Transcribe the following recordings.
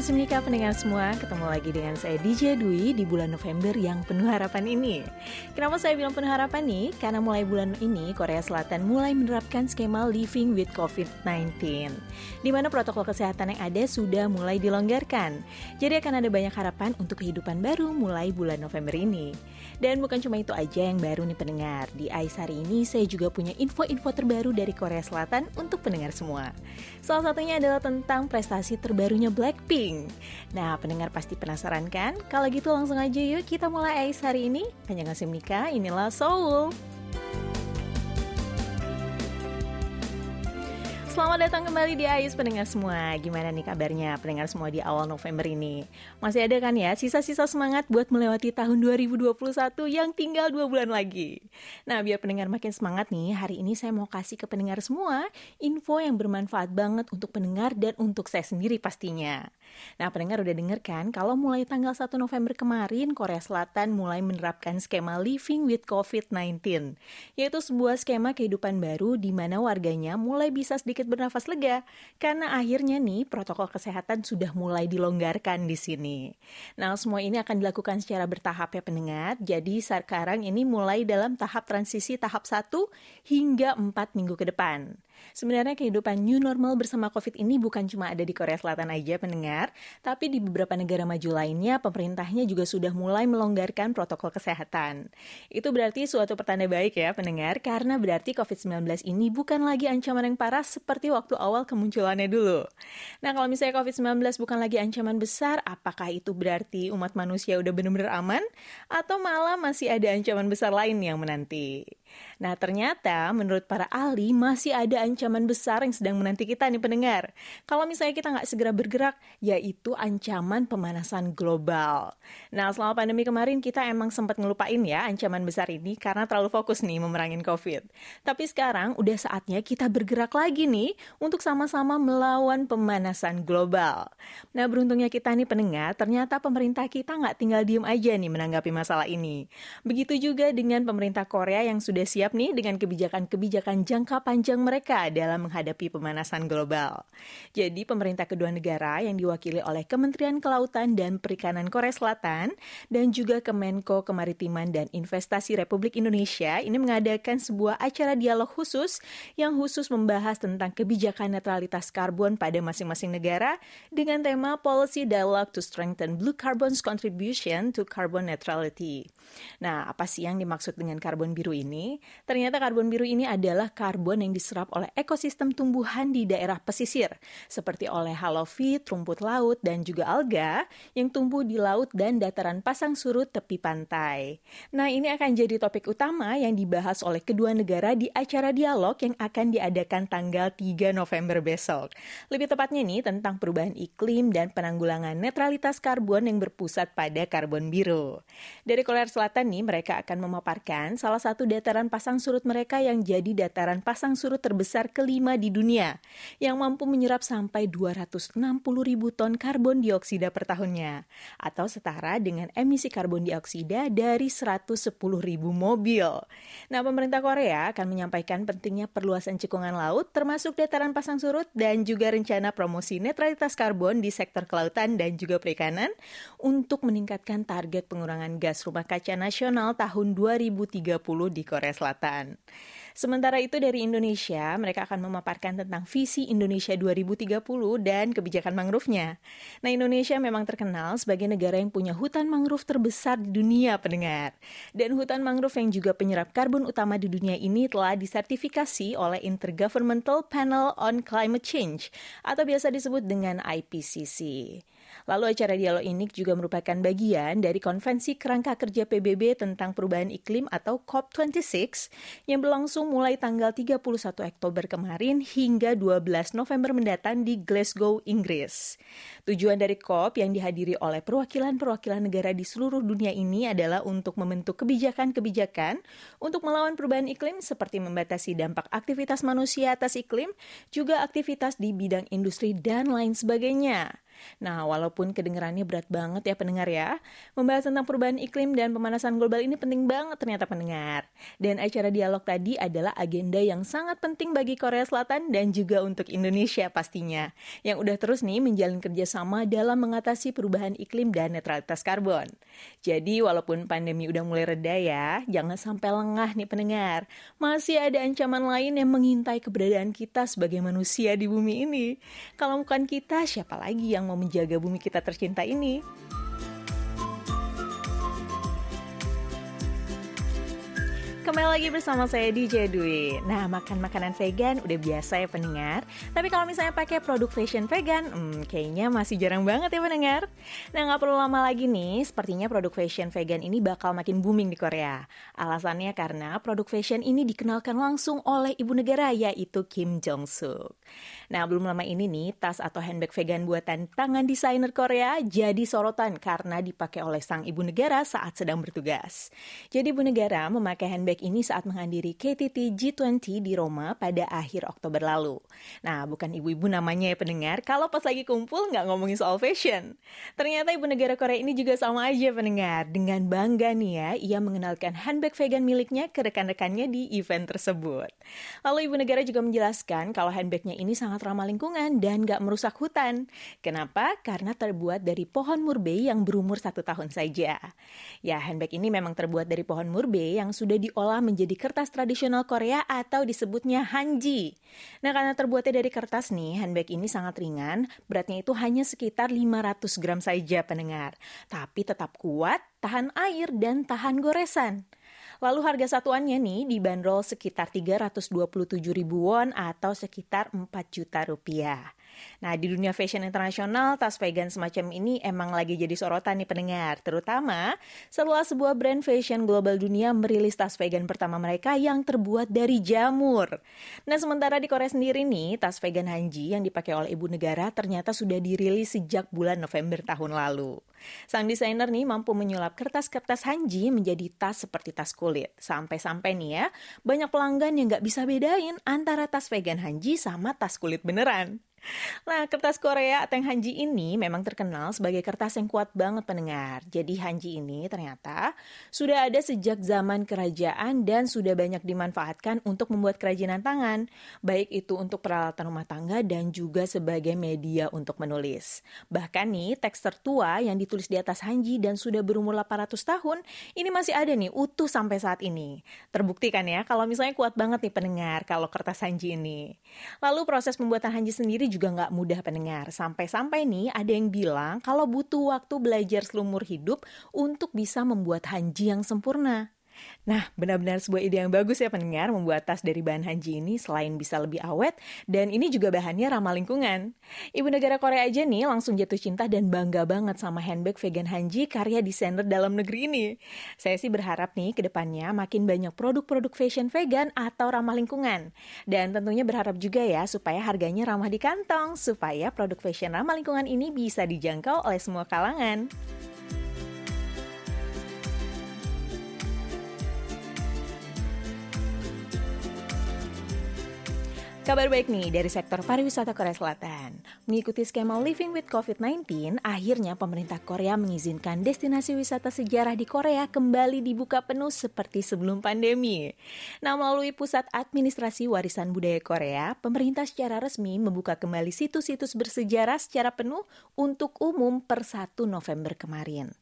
Nikah pendengar semua, ketemu lagi dengan saya DJ Dwi di bulan November yang penuh harapan ini. Kenapa saya bilang penuh harapan nih? Karena mulai bulan ini Korea Selatan mulai menerapkan skema Living with COVID-19 di mana protokol kesehatan yang ada sudah mulai dilonggarkan. Jadi akan ada banyak harapan untuk kehidupan baru mulai bulan November ini. Dan bukan cuma itu aja yang baru nih pendengar. Di AIS hari ini saya juga punya info-info terbaru dari Korea Selatan untuk pendengar semua. Salah satunya adalah tentang prestasi terbarunya Blackpink. Nah, pendengar pasti penasaran kan? Kalau gitu langsung aja yuk kita mulai AIS hari ini. Hanya ngasih inilah Seoul. Selamat datang kembali di AIS pendengar semua. Gimana nih kabarnya pendengar semua di awal November ini? Masih ada kan ya sisa-sisa semangat buat melewati tahun 2021 yang tinggal dua bulan lagi. Nah biar pendengar makin semangat nih, hari ini saya mau kasih ke pendengar semua info yang bermanfaat banget untuk pendengar dan untuk saya sendiri pastinya. Nah pendengar udah denger kan kalau mulai tanggal 1 November kemarin Korea Selatan mulai menerapkan skema Living with COVID-19 yaitu sebuah skema kehidupan baru di mana warganya mulai bisa sedikit sedikit bernafas lega karena akhirnya nih protokol kesehatan sudah mulai dilonggarkan di sini. Nah, semua ini akan dilakukan secara bertahap ya pendengar. Jadi sekarang ini mulai dalam tahap transisi tahap 1 hingga 4 minggu ke depan. Sebenarnya kehidupan new normal bersama COVID ini bukan cuma ada di Korea Selatan aja pendengar, tapi di beberapa negara maju lainnya pemerintahnya juga sudah mulai melonggarkan protokol kesehatan. Itu berarti suatu pertanda baik ya pendengar, karena berarti COVID-19 ini bukan lagi ancaman yang parah seperti waktu awal kemunculannya dulu. Nah kalau misalnya COVID-19 bukan lagi ancaman besar, apakah itu berarti umat manusia udah benar-benar aman? Atau malah masih ada ancaman besar lain yang menanti? Nah, ternyata menurut para ahli masih ada ancaman besar yang sedang menanti kita nih pendengar. Kalau misalnya kita nggak segera bergerak, yaitu ancaman pemanasan global. Nah, selama pandemi kemarin kita emang sempat ngelupain ya ancaman besar ini karena terlalu fokus nih memerangin COVID. Tapi sekarang udah saatnya kita bergerak lagi nih untuk sama-sama melawan pemanasan global. Nah, beruntungnya kita nih pendengar, ternyata pemerintah kita nggak tinggal diem aja nih menanggapi masalah ini. Begitu juga dengan pemerintah Korea yang sudah sudah siap nih dengan kebijakan-kebijakan jangka panjang mereka dalam menghadapi pemanasan global. Jadi pemerintah kedua negara yang diwakili oleh Kementerian Kelautan dan Perikanan Korea Selatan dan juga Kemenko Kemaritiman dan Investasi Republik Indonesia ini mengadakan sebuah acara dialog khusus yang khusus membahas tentang kebijakan netralitas karbon pada masing-masing negara dengan tema Policy Dialogue to Strengthen Blue Carbon's Contribution to Carbon Neutrality. Nah, apa sih yang dimaksud dengan karbon biru ini? Ternyata karbon biru ini adalah karbon yang diserap oleh ekosistem tumbuhan di daerah pesisir, seperti oleh halofit, rumput laut, dan juga alga yang tumbuh di laut dan dataran pasang surut tepi pantai. Nah, ini akan jadi topik utama yang dibahas oleh kedua negara di acara dialog yang akan diadakan tanggal 3 November besok. Lebih tepatnya nih tentang perubahan iklim dan penanggulangan netralitas karbon yang berpusat pada karbon biru. Dari Korea Selatan nih, mereka akan memaparkan salah satu dataran dataran pasang surut mereka yang jadi dataran pasang surut terbesar kelima di dunia, yang mampu menyerap sampai 260 ribu ton karbon dioksida per tahunnya, atau setara dengan emisi karbon dioksida dari 110 ribu mobil. Nah, pemerintah Korea akan menyampaikan pentingnya perluasan cekungan laut, termasuk dataran pasang surut, dan juga rencana promosi netralitas karbon di sektor kelautan dan juga perikanan untuk meningkatkan target pengurangan gas rumah kaca nasional tahun 2030 di Korea Korea Selatan. Sementara itu dari Indonesia, mereka akan memaparkan tentang visi Indonesia 2030 dan kebijakan mangrove-nya. Nah, Indonesia memang terkenal sebagai negara yang punya hutan mangrove terbesar di dunia, pendengar. Dan hutan mangrove yang juga penyerap karbon utama di dunia ini telah disertifikasi oleh Intergovernmental Panel on Climate Change atau biasa disebut dengan IPCC. Lalu acara dialog ini juga merupakan bagian dari Konvensi Kerangka Kerja PBB tentang Perubahan Iklim atau COP26 yang berlangsung mulai tanggal 31 Oktober kemarin hingga 12 November mendatang di Glasgow, Inggris. Tujuan dari COP yang dihadiri oleh perwakilan-perwakilan negara di seluruh dunia ini adalah untuk membentuk kebijakan-kebijakan untuk melawan perubahan iklim seperti membatasi dampak aktivitas manusia atas iklim, juga aktivitas di bidang industri dan lain sebagainya. Nah, walaupun kedengarannya berat banget ya pendengar ya, membahas tentang perubahan iklim dan pemanasan global ini penting banget ternyata pendengar. Dan acara dialog tadi adalah agenda yang sangat penting bagi Korea Selatan dan juga untuk Indonesia pastinya, yang udah terus nih menjalin kerjasama dalam mengatasi perubahan iklim dan netralitas karbon. Jadi, walaupun pandemi udah mulai reda ya, jangan sampai lengah nih pendengar. Masih ada ancaman lain yang mengintai keberadaan kita sebagai manusia di bumi ini. Kalau bukan kita, siapa lagi yang mau menjaga bumi kita tercinta ini? Kembali lagi bersama saya DJ Dwi. Nah, makan makanan vegan udah biasa ya pendengar. Tapi kalau misalnya pakai produk fashion vegan, hmm, kayaknya masih jarang banget ya pendengar. Nah, nggak perlu lama lagi nih, sepertinya produk fashion vegan ini bakal makin booming di Korea. Alasannya karena produk fashion ini dikenalkan langsung oleh ibu negara yaitu Kim Jong Suk. Nah, belum lama ini nih, tas atau handbag vegan buatan tangan desainer Korea jadi sorotan karena dipakai oleh sang ibu negara saat sedang bertugas. Jadi ibu negara memakai handbag ini saat menghadiri KTT G20 di Roma pada akhir Oktober lalu. Nah, bukan ibu-ibu namanya ya pendengar, kalau pas lagi kumpul nggak ngomongin soal fashion. Ternyata ibu negara Korea ini juga sama aja pendengar. Dengan bangga nih ya, ia mengenalkan handbag vegan miliknya ke rekan-rekannya di event tersebut. Lalu ibu negara juga menjelaskan kalau handbagnya ini sangat ramah lingkungan dan nggak merusak hutan. Kenapa? Karena terbuat dari pohon murbei yang berumur satu tahun saja. Ya, handbag ini memang terbuat dari pohon murbei yang sudah diolah diolah menjadi kertas tradisional Korea atau disebutnya hanji. Nah, karena terbuatnya dari kertas nih, handbag ini sangat ringan, beratnya itu hanya sekitar 500 gram saja pendengar. Tapi tetap kuat, tahan air, dan tahan goresan. Lalu harga satuannya nih dibanderol sekitar 327 ribu won atau sekitar 4 juta rupiah. Nah, di dunia fashion internasional, tas vegan semacam ini emang lagi jadi sorotan nih pendengar, terutama setelah sebuah brand fashion global dunia merilis tas vegan pertama mereka yang terbuat dari jamur. Nah, sementara di Korea sendiri nih, tas vegan Hanji yang dipakai oleh ibu negara ternyata sudah dirilis sejak bulan November tahun lalu. Sang desainer nih mampu menyulap kertas-kertas Hanji menjadi tas seperti tas kulit. Sampai-sampai nih ya, banyak pelanggan yang nggak bisa bedain antara tas vegan Hanji sama tas kulit beneran. Nah, kertas Korea yang Hanji ini memang terkenal sebagai kertas yang kuat banget pendengar. Jadi Hanji ini ternyata sudah ada sejak zaman kerajaan dan sudah banyak dimanfaatkan untuk membuat kerajinan tangan. Baik itu untuk peralatan rumah tangga dan juga sebagai media untuk menulis. Bahkan nih, teks tertua yang ditulis di atas Hanji dan sudah berumur 800 tahun, ini masih ada nih utuh sampai saat ini. Terbukti kan ya kalau misalnya kuat banget nih pendengar kalau kertas Hanji ini. Lalu proses pembuatan Hanji sendiri juga nggak mudah pendengar. Sampai-sampai nih ada yang bilang kalau butuh waktu belajar selumur hidup untuk bisa membuat hanji yang sempurna. Nah, benar-benar sebuah ide yang bagus ya pendengar membuat tas dari bahan hanji ini selain bisa lebih awet dan ini juga bahannya ramah lingkungan. Ibu negara Korea aja nih langsung jatuh cinta dan bangga banget sama handbag vegan hanji karya desainer dalam negeri ini. Saya sih berharap nih ke depannya makin banyak produk-produk fashion vegan atau ramah lingkungan. Dan tentunya berharap juga ya supaya harganya ramah di kantong supaya produk fashion ramah lingkungan ini bisa dijangkau oleh semua kalangan. Kabar baik nih dari sektor pariwisata Korea Selatan. Mengikuti skema Living with COVID-19, akhirnya pemerintah Korea mengizinkan destinasi wisata sejarah di Korea kembali dibuka penuh seperti sebelum pandemi. Nah, melalui Pusat Administrasi Warisan Budaya Korea, pemerintah secara resmi membuka kembali situs-situs bersejarah secara penuh untuk umum per 1 November kemarin.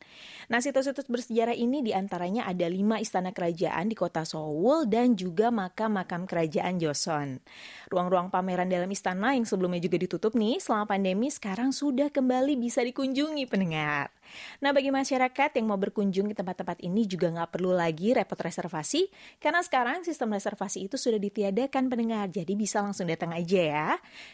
Nah, situs-situs bersejarah ini di antaranya ada lima istana kerajaan di kota Seoul dan juga makam-makam kerajaan Joseon. Ruang-ruang pameran dalam istana yang sebelumnya juga ditutup nih selama pandemi sekarang sudah kembali bisa dikunjungi pendengar. Nah, bagi masyarakat yang mau berkunjung ke tempat-tempat ini juga nggak perlu lagi repot reservasi, karena sekarang sistem reservasi itu sudah ditiadakan pendengar, jadi bisa langsung datang aja ya.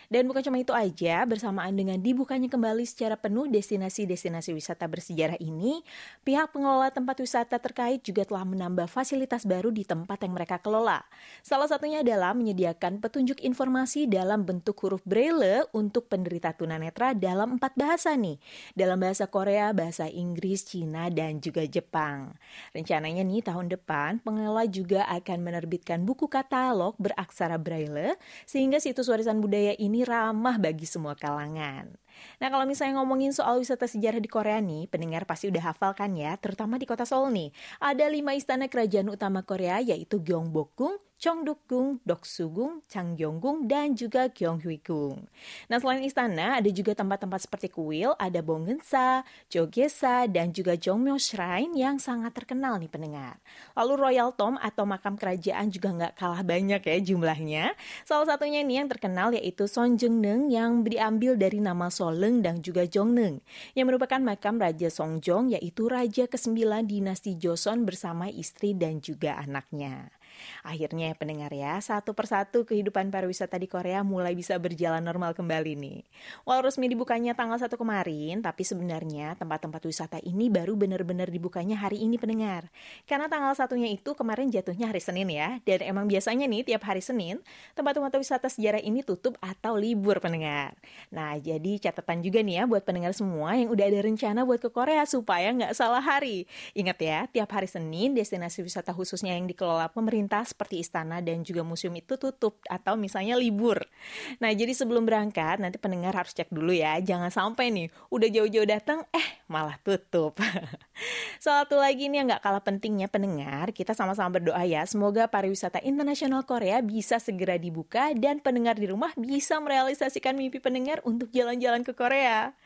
Dan bukan cuma itu aja, bersamaan dengan dibukanya kembali secara penuh destinasi-destinasi wisata bersejarah ini, pihak pengelola tempat wisata terkait juga telah menambah fasilitas baru di tempat yang mereka kelola. Salah satunya adalah menyediakan petunjuk informasi dalam bentuk huruf braille untuk penderita tunanetra dalam empat bahasa nih, dalam bahasa Korea, bahasa Inggris, Cina, dan juga Jepang. Rencananya nih tahun depan, pengelola juga akan menerbitkan buku katalog beraksara Braille, sehingga situs warisan budaya ini ramah bagi semua kalangan. Nah kalau misalnya ngomongin soal wisata sejarah di Korea nih, pendengar pasti udah hafal kan ya, terutama di kota Seoul nih. Ada lima istana kerajaan utama Korea yaitu Gyeongbokgung, Cheongdokgung, Doksugung, Changgyeonggung, dan juga Gyeonghuigung. Nah, selain istana, ada juga tempat-tempat seperti kuil, ada Bongensa, Jogesa, dan juga Jongmyo Shrine yang sangat terkenal nih pendengar. Lalu Royal Tomb atau makam kerajaan juga nggak kalah banyak ya jumlahnya. Salah satunya nih yang terkenal yaitu Sonjeonneung yang diambil dari nama Soleng dan juga Jongneung, yang merupakan makam Raja Songjong yaitu Raja ke-9 dinasti Joseon bersama istri dan juga anaknya. Akhirnya ya pendengar ya, satu persatu kehidupan pariwisata di Korea mulai bisa berjalan normal kembali nih. Walau resmi dibukanya tanggal 1 kemarin, tapi sebenarnya tempat-tempat wisata ini baru benar-benar dibukanya hari ini pendengar. Karena tanggal satunya itu kemarin jatuhnya hari Senin ya, dan emang biasanya nih tiap hari Senin, tempat-tempat wisata sejarah ini tutup atau libur pendengar. Nah, jadi catatan juga nih ya buat pendengar semua yang udah ada rencana buat ke Korea supaya nggak salah hari. Ingat ya, tiap hari Senin destinasi wisata khususnya yang dikelola pemerintah pemerintah seperti istana dan juga museum itu tutup atau misalnya libur. Nah, jadi sebelum berangkat nanti pendengar harus cek dulu ya. Jangan sampai nih udah jauh-jauh datang eh malah tutup. Satu lagi nih yang nggak kalah pentingnya pendengar, kita sama-sama berdoa ya. Semoga pariwisata internasional Korea bisa segera dibuka dan pendengar di rumah bisa merealisasikan mimpi pendengar untuk jalan-jalan ke Korea.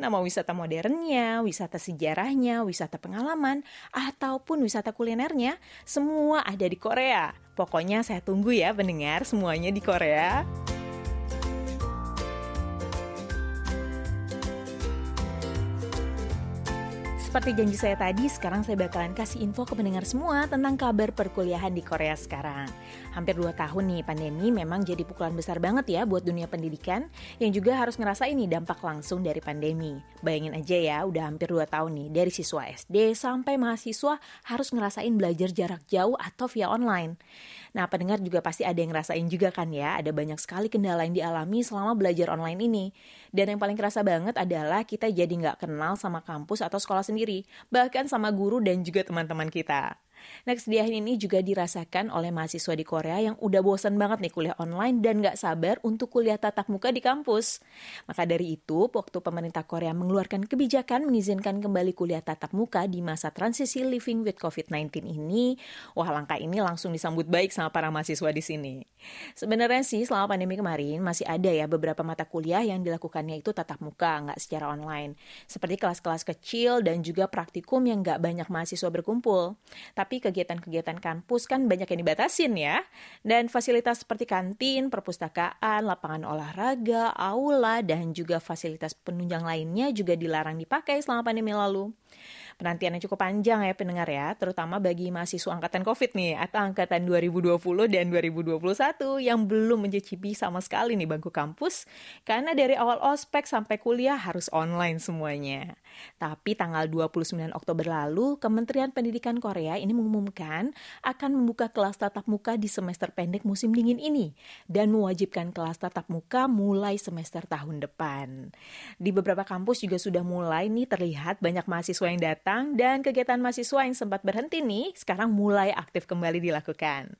Nah, mau wisata modernnya, wisata sejarahnya, wisata pengalaman, ataupun wisata kulinernya, semua ada di Korea. Pokoknya saya tunggu ya pendengar semuanya di Korea. Seperti janji saya tadi, sekarang saya bakalan kasih info ke pendengar semua tentang kabar perkuliahan di Korea sekarang. Hampir 2 tahun nih pandemi memang jadi pukulan besar banget ya buat dunia pendidikan yang juga harus ngerasain nih dampak langsung dari pandemi. Bayangin aja ya, udah hampir 2 tahun nih dari siswa SD sampai mahasiswa harus ngerasain belajar jarak jauh atau via online. Nah, pendengar juga pasti ada yang ngerasain juga kan ya, ada banyak sekali kendala yang dialami selama belajar online ini. Dan yang paling kerasa banget adalah kita jadi nggak kenal sama kampus atau sekolah sendiri, bahkan sama guru dan juga teman-teman kita. Nah, kesedihan ini juga dirasakan oleh mahasiswa di Korea yang udah bosan banget nih kuliah online dan gak sabar untuk kuliah tatap muka di kampus. Maka dari itu, waktu pemerintah Korea mengeluarkan kebijakan mengizinkan kembali kuliah tatap muka di masa transisi living with COVID-19 ini, wah langkah ini langsung disambut baik sama para mahasiswa di sini. Sebenarnya sih selama pandemi kemarin masih ada ya beberapa mata kuliah yang dilakukannya itu tatap muka, nggak secara online. Seperti kelas-kelas kecil dan juga praktikum yang nggak banyak mahasiswa berkumpul. Tapi tapi kegiatan-kegiatan kampus kan banyak yang dibatasin ya. Dan fasilitas seperti kantin, perpustakaan, lapangan olahraga, aula, dan juga fasilitas penunjang lainnya juga dilarang dipakai selama pandemi lalu penantian yang cukup panjang ya pendengar ya, terutama bagi mahasiswa angkatan COVID nih, atau angkatan 2020 dan 2021 yang belum mencicipi sama sekali nih bangku kampus, karena dari awal ospek sampai kuliah harus online semuanya. Tapi tanggal 29 Oktober lalu, Kementerian Pendidikan Korea ini mengumumkan akan membuka kelas tatap muka di semester pendek musim dingin ini, dan mewajibkan kelas tatap muka mulai semester tahun depan. Di beberapa kampus juga sudah mulai nih terlihat banyak mahasiswa yang datang datang dan kegiatan mahasiswa yang sempat berhenti nih sekarang mulai aktif kembali dilakukan.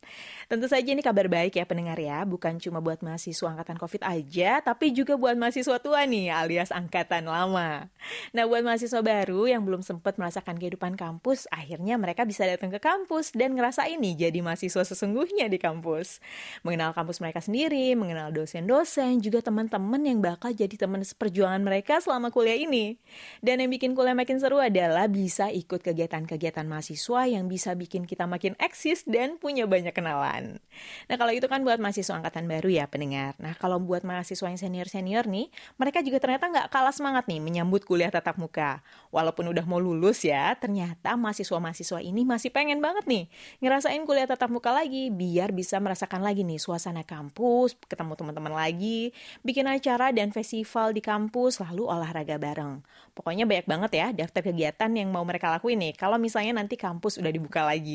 Tentu saja ini kabar baik ya pendengar ya, bukan cuma buat mahasiswa angkatan COVID aja, tapi juga buat mahasiswa tua nih alias angkatan lama. Nah buat mahasiswa baru yang belum sempat merasakan kehidupan kampus, akhirnya mereka bisa datang ke kampus dan ngerasa ini jadi mahasiswa sesungguhnya di kampus. Mengenal kampus mereka sendiri, mengenal dosen-dosen, juga teman-teman yang bakal jadi teman seperjuangan mereka selama kuliah ini. Dan yang bikin kuliah makin seru adalah bisa ikut kegiatan-kegiatan mahasiswa yang bisa bikin kita makin eksis dan punya banyak kenalan. Nah kalau itu kan buat mahasiswa angkatan baru ya pendengar. Nah kalau buat mahasiswa yang senior-senior nih, mereka juga ternyata nggak kalah semangat nih menyambut kuliah tatap muka. Walaupun udah mau lulus ya, ternyata mahasiswa-mahasiswa ini masih pengen banget nih ngerasain kuliah tatap muka lagi biar bisa merasakan lagi nih suasana kampus, ketemu teman-teman lagi, bikin acara dan festival di kampus, lalu olahraga bareng. Pokoknya banyak banget ya daftar kegiatan yang mau mereka lakuin nih kalau misalnya nanti kampus udah dibuka lagi.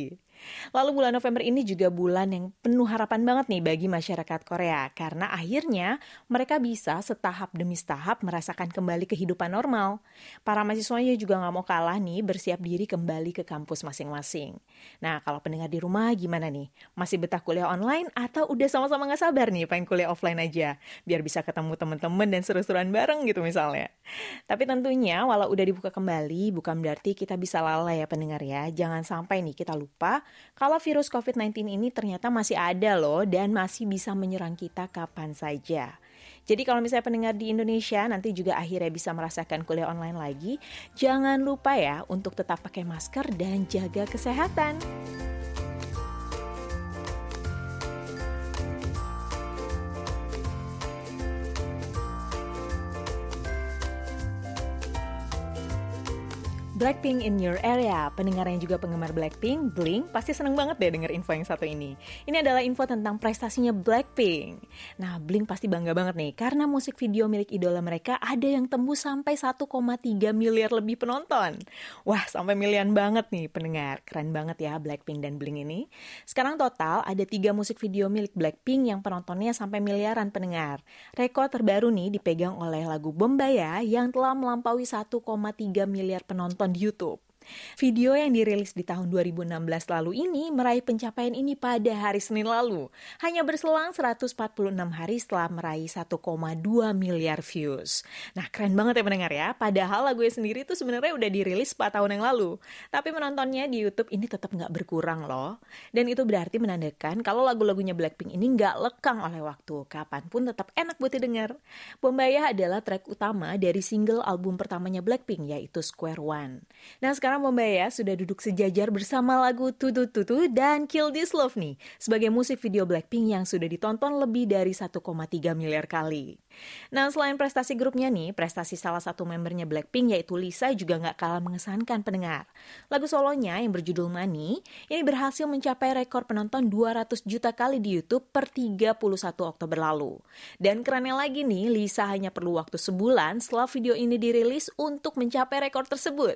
Lalu bulan November ini juga bulan yang penuh harapan banget nih bagi masyarakat Korea karena akhirnya mereka bisa setahap demi setahap merasakan kembali kehidupan normal. Para mahasiswanya juga nggak mau kalah nih bersiap diri kembali ke kampus masing-masing. Nah kalau pendengar di rumah gimana nih? Masih betah kuliah online atau udah sama-sama nggak sabar nih pengen kuliah offline aja biar bisa ketemu teman-teman dan seru-seruan bareng gitu misalnya. Tapi tentunya walau udah dibuka kembali bukan berarti kita bisa lalai ya pendengar ya. Jangan sampai nih kita lupa kalau virus COVID-19 ini ternyata masih ada loh dan masih bisa menyerang kita kapan saja. Jadi kalau misalnya pendengar di Indonesia nanti juga akhirnya bisa merasakan kuliah online lagi, jangan lupa ya untuk tetap pakai masker dan jaga kesehatan. Blackpink in your area. Pendengar yang juga penggemar Blackpink, Blink, pasti seneng banget deh denger info yang satu ini. Ini adalah info tentang prestasinya Blackpink. Nah, Blink pasti bangga banget nih, karena musik video milik idola mereka ada yang tembus sampai 1,3 miliar lebih penonton. Wah, sampai milian banget nih pendengar. Keren banget ya Blackpink dan Blink ini. Sekarang total ada tiga musik video milik Blackpink yang penontonnya sampai miliaran pendengar. Rekor terbaru nih dipegang oleh lagu Bombaya yang telah melampaui 1,3 miliar penonton YouTube. Video yang dirilis di tahun 2016 lalu ini meraih pencapaian ini pada hari Senin lalu, hanya berselang 146 hari setelah meraih 1,2 miliar views. Nah, keren banget ya pendengar ya. Padahal lagu sendiri itu sebenarnya udah dirilis 4 tahun yang lalu. Tapi menontonnya di YouTube ini tetap nggak berkurang loh. Dan itu berarti menandakan kalau lagu-lagunya Blackpink ini nggak lekang oleh waktu. Kapan pun tetap enak buat didengar. Bombaya adalah track utama dari single album pertamanya Blackpink, yaitu Square One. Nah, sekarang sekarang Bombaya sudah duduk sejajar bersama lagu Tutu Tutu dan Kill This Love nih sebagai musik video Blackpink yang sudah ditonton lebih dari 1,3 miliar kali. Nah, selain prestasi grupnya nih, prestasi salah satu membernya Blackpink yaitu Lisa juga nggak kalah mengesankan pendengar. Lagu solonya yang berjudul Money ini berhasil mencapai rekor penonton 200 juta kali di YouTube per 31 Oktober lalu. Dan kerennya lagi nih, Lisa hanya perlu waktu sebulan setelah video ini dirilis untuk mencapai rekor tersebut.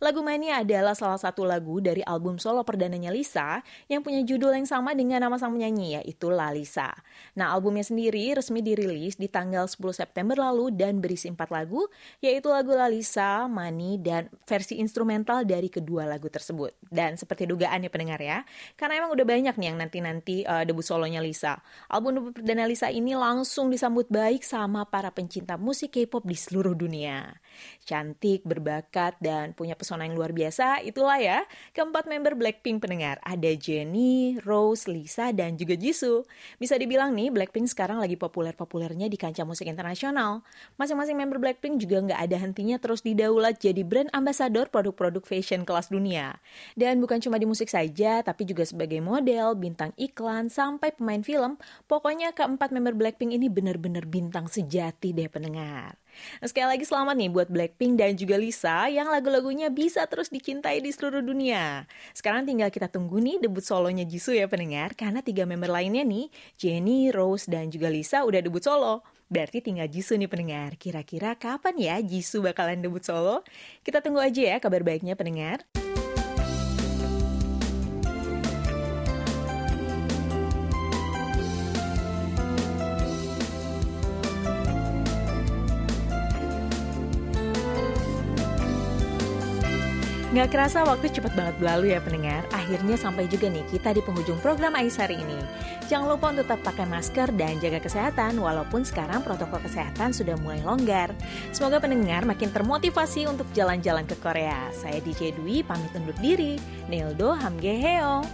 Lagu Money adalah salah satu lagu dari album solo perdananya Lisa yang punya judul yang sama dengan nama sang penyanyi yaitu La Lisa. Nah, albumnya sendiri resmi dirilis di tanggal tanggal 10 September lalu dan berisi empat lagu, yaitu lagu Lalisa, Money, dan versi instrumental dari kedua lagu tersebut. Dan seperti dugaan ya pendengar ya, karena emang udah banyak nih yang nanti-nanti uh, debut solonya Lisa. Album debut perdana Lisa ini langsung disambut baik sama para pencinta musik K-pop di seluruh dunia. Cantik, berbakat, dan punya pesona yang luar biasa, itulah ya keempat member Blackpink pendengar. Ada Jennie, Rose, Lisa, dan juga Jisoo. Bisa dibilang nih, Blackpink sekarang lagi populer-populernya di kancah kancah musik internasional. Masing-masing member Blackpink juga nggak ada hentinya terus didaulat jadi brand ambasador produk-produk fashion kelas dunia. Dan bukan cuma di musik saja, tapi juga sebagai model, bintang iklan, sampai pemain film, pokoknya keempat member Blackpink ini benar-benar bintang sejati deh pendengar. Sekali lagi selamat nih buat Blackpink dan juga Lisa yang lagu-lagunya bisa terus dicintai di seluruh dunia. Sekarang tinggal kita tunggu nih debut solonya Jisoo ya pendengar, karena tiga member lainnya nih, Jennie, Rose, dan juga Lisa udah debut solo. Berarti tinggal Jisoo nih pendengar. Kira-kira kapan ya Jisoo bakalan debut solo? Kita tunggu aja ya kabar baiknya pendengar. Nggak kerasa waktu cepat banget berlalu ya pendengar. Akhirnya sampai juga nih kita di penghujung program Ais hari ini. Jangan lupa untuk tetap pakai masker dan jaga kesehatan walaupun sekarang protokol kesehatan sudah mulai longgar. Semoga pendengar makin termotivasi untuk jalan-jalan ke Korea. Saya DJ Dwi pamit undur diri. Nildo Hamgeheo.